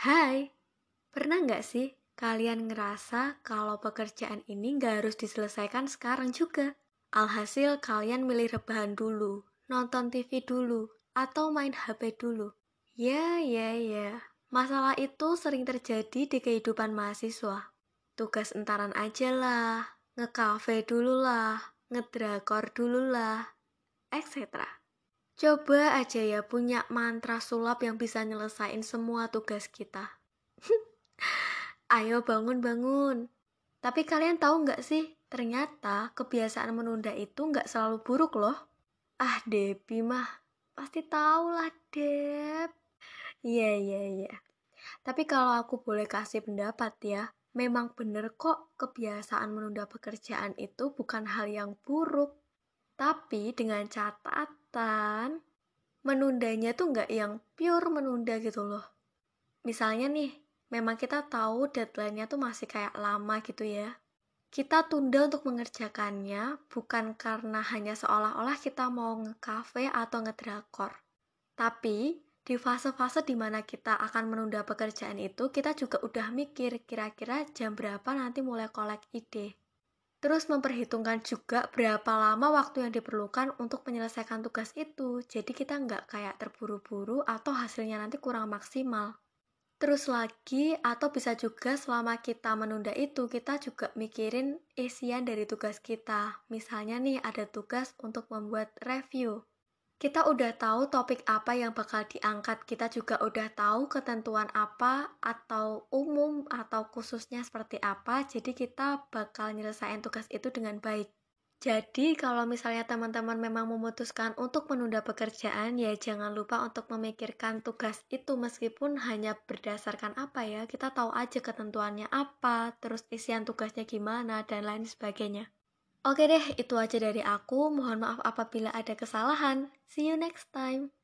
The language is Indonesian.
Hai, pernah nggak sih kalian ngerasa kalau pekerjaan ini nggak harus diselesaikan sekarang juga? Alhasil kalian milih rebahan dulu, nonton TV dulu, atau main HP dulu. Ya, ya, ya. Masalah itu sering terjadi di kehidupan mahasiswa. Tugas entaran aja lah, ngekafe dulu lah, ngedrakor dulu lah, etc. Coba aja ya punya mantra sulap yang bisa nyelesain semua tugas kita. Ayo bangun-bangun. Tapi kalian tahu nggak sih, ternyata kebiasaan menunda itu nggak selalu buruk loh. Ah, Depi mah, pasti tahu lah, Dep. Iya, iya, iya. Tapi kalau aku boleh kasih pendapat ya, memang bener kok kebiasaan menunda pekerjaan itu bukan hal yang buruk. Tapi dengan catatan, menundanya tuh nggak yang pure menunda gitu loh. Misalnya nih, memang kita tahu deadline-nya tuh masih kayak lama gitu ya. Kita tunda untuk mengerjakannya bukan karena hanya seolah-olah kita mau nge-cafe atau ngedrakor. Tapi di fase-fase di mana kita akan menunda pekerjaan itu, kita juga udah mikir kira-kira jam berapa nanti mulai kolek ide. Terus memperhitungkan juga berapa lama waktu yang diperlukan untuk menyelesaikan tugas itu. Jadi kita nggak kayak terburu-buru atau hasilnya nanti kurang maksimal. Terus lagi, atau bisa juga selama kita menunda itu, kita juga mikirin isian dari tugas kita. Misalnya nih, ada tugas untuk membuat review kita udah tahu topik apa yang bakal diangkat, kita juga udah tahu ketentuan apa atau umum atau khususnya seperti apa, jadi kita bakal nyelesain tugas itu dengan baik. Jadi kalau misalnya teman-teman memang memutuskan untuk menunda pekerjaan, ya jangan lupa untuk memikirkan tugas itu meskipun hanya berdasarkan apa ya, kita tahu aja ketentuannya apa, terus isian tugasnya gimana, dan lain sebagainya. Oke deh, itu aja dari aku. Mohon maaf apabila ada kesalahan. See you next time.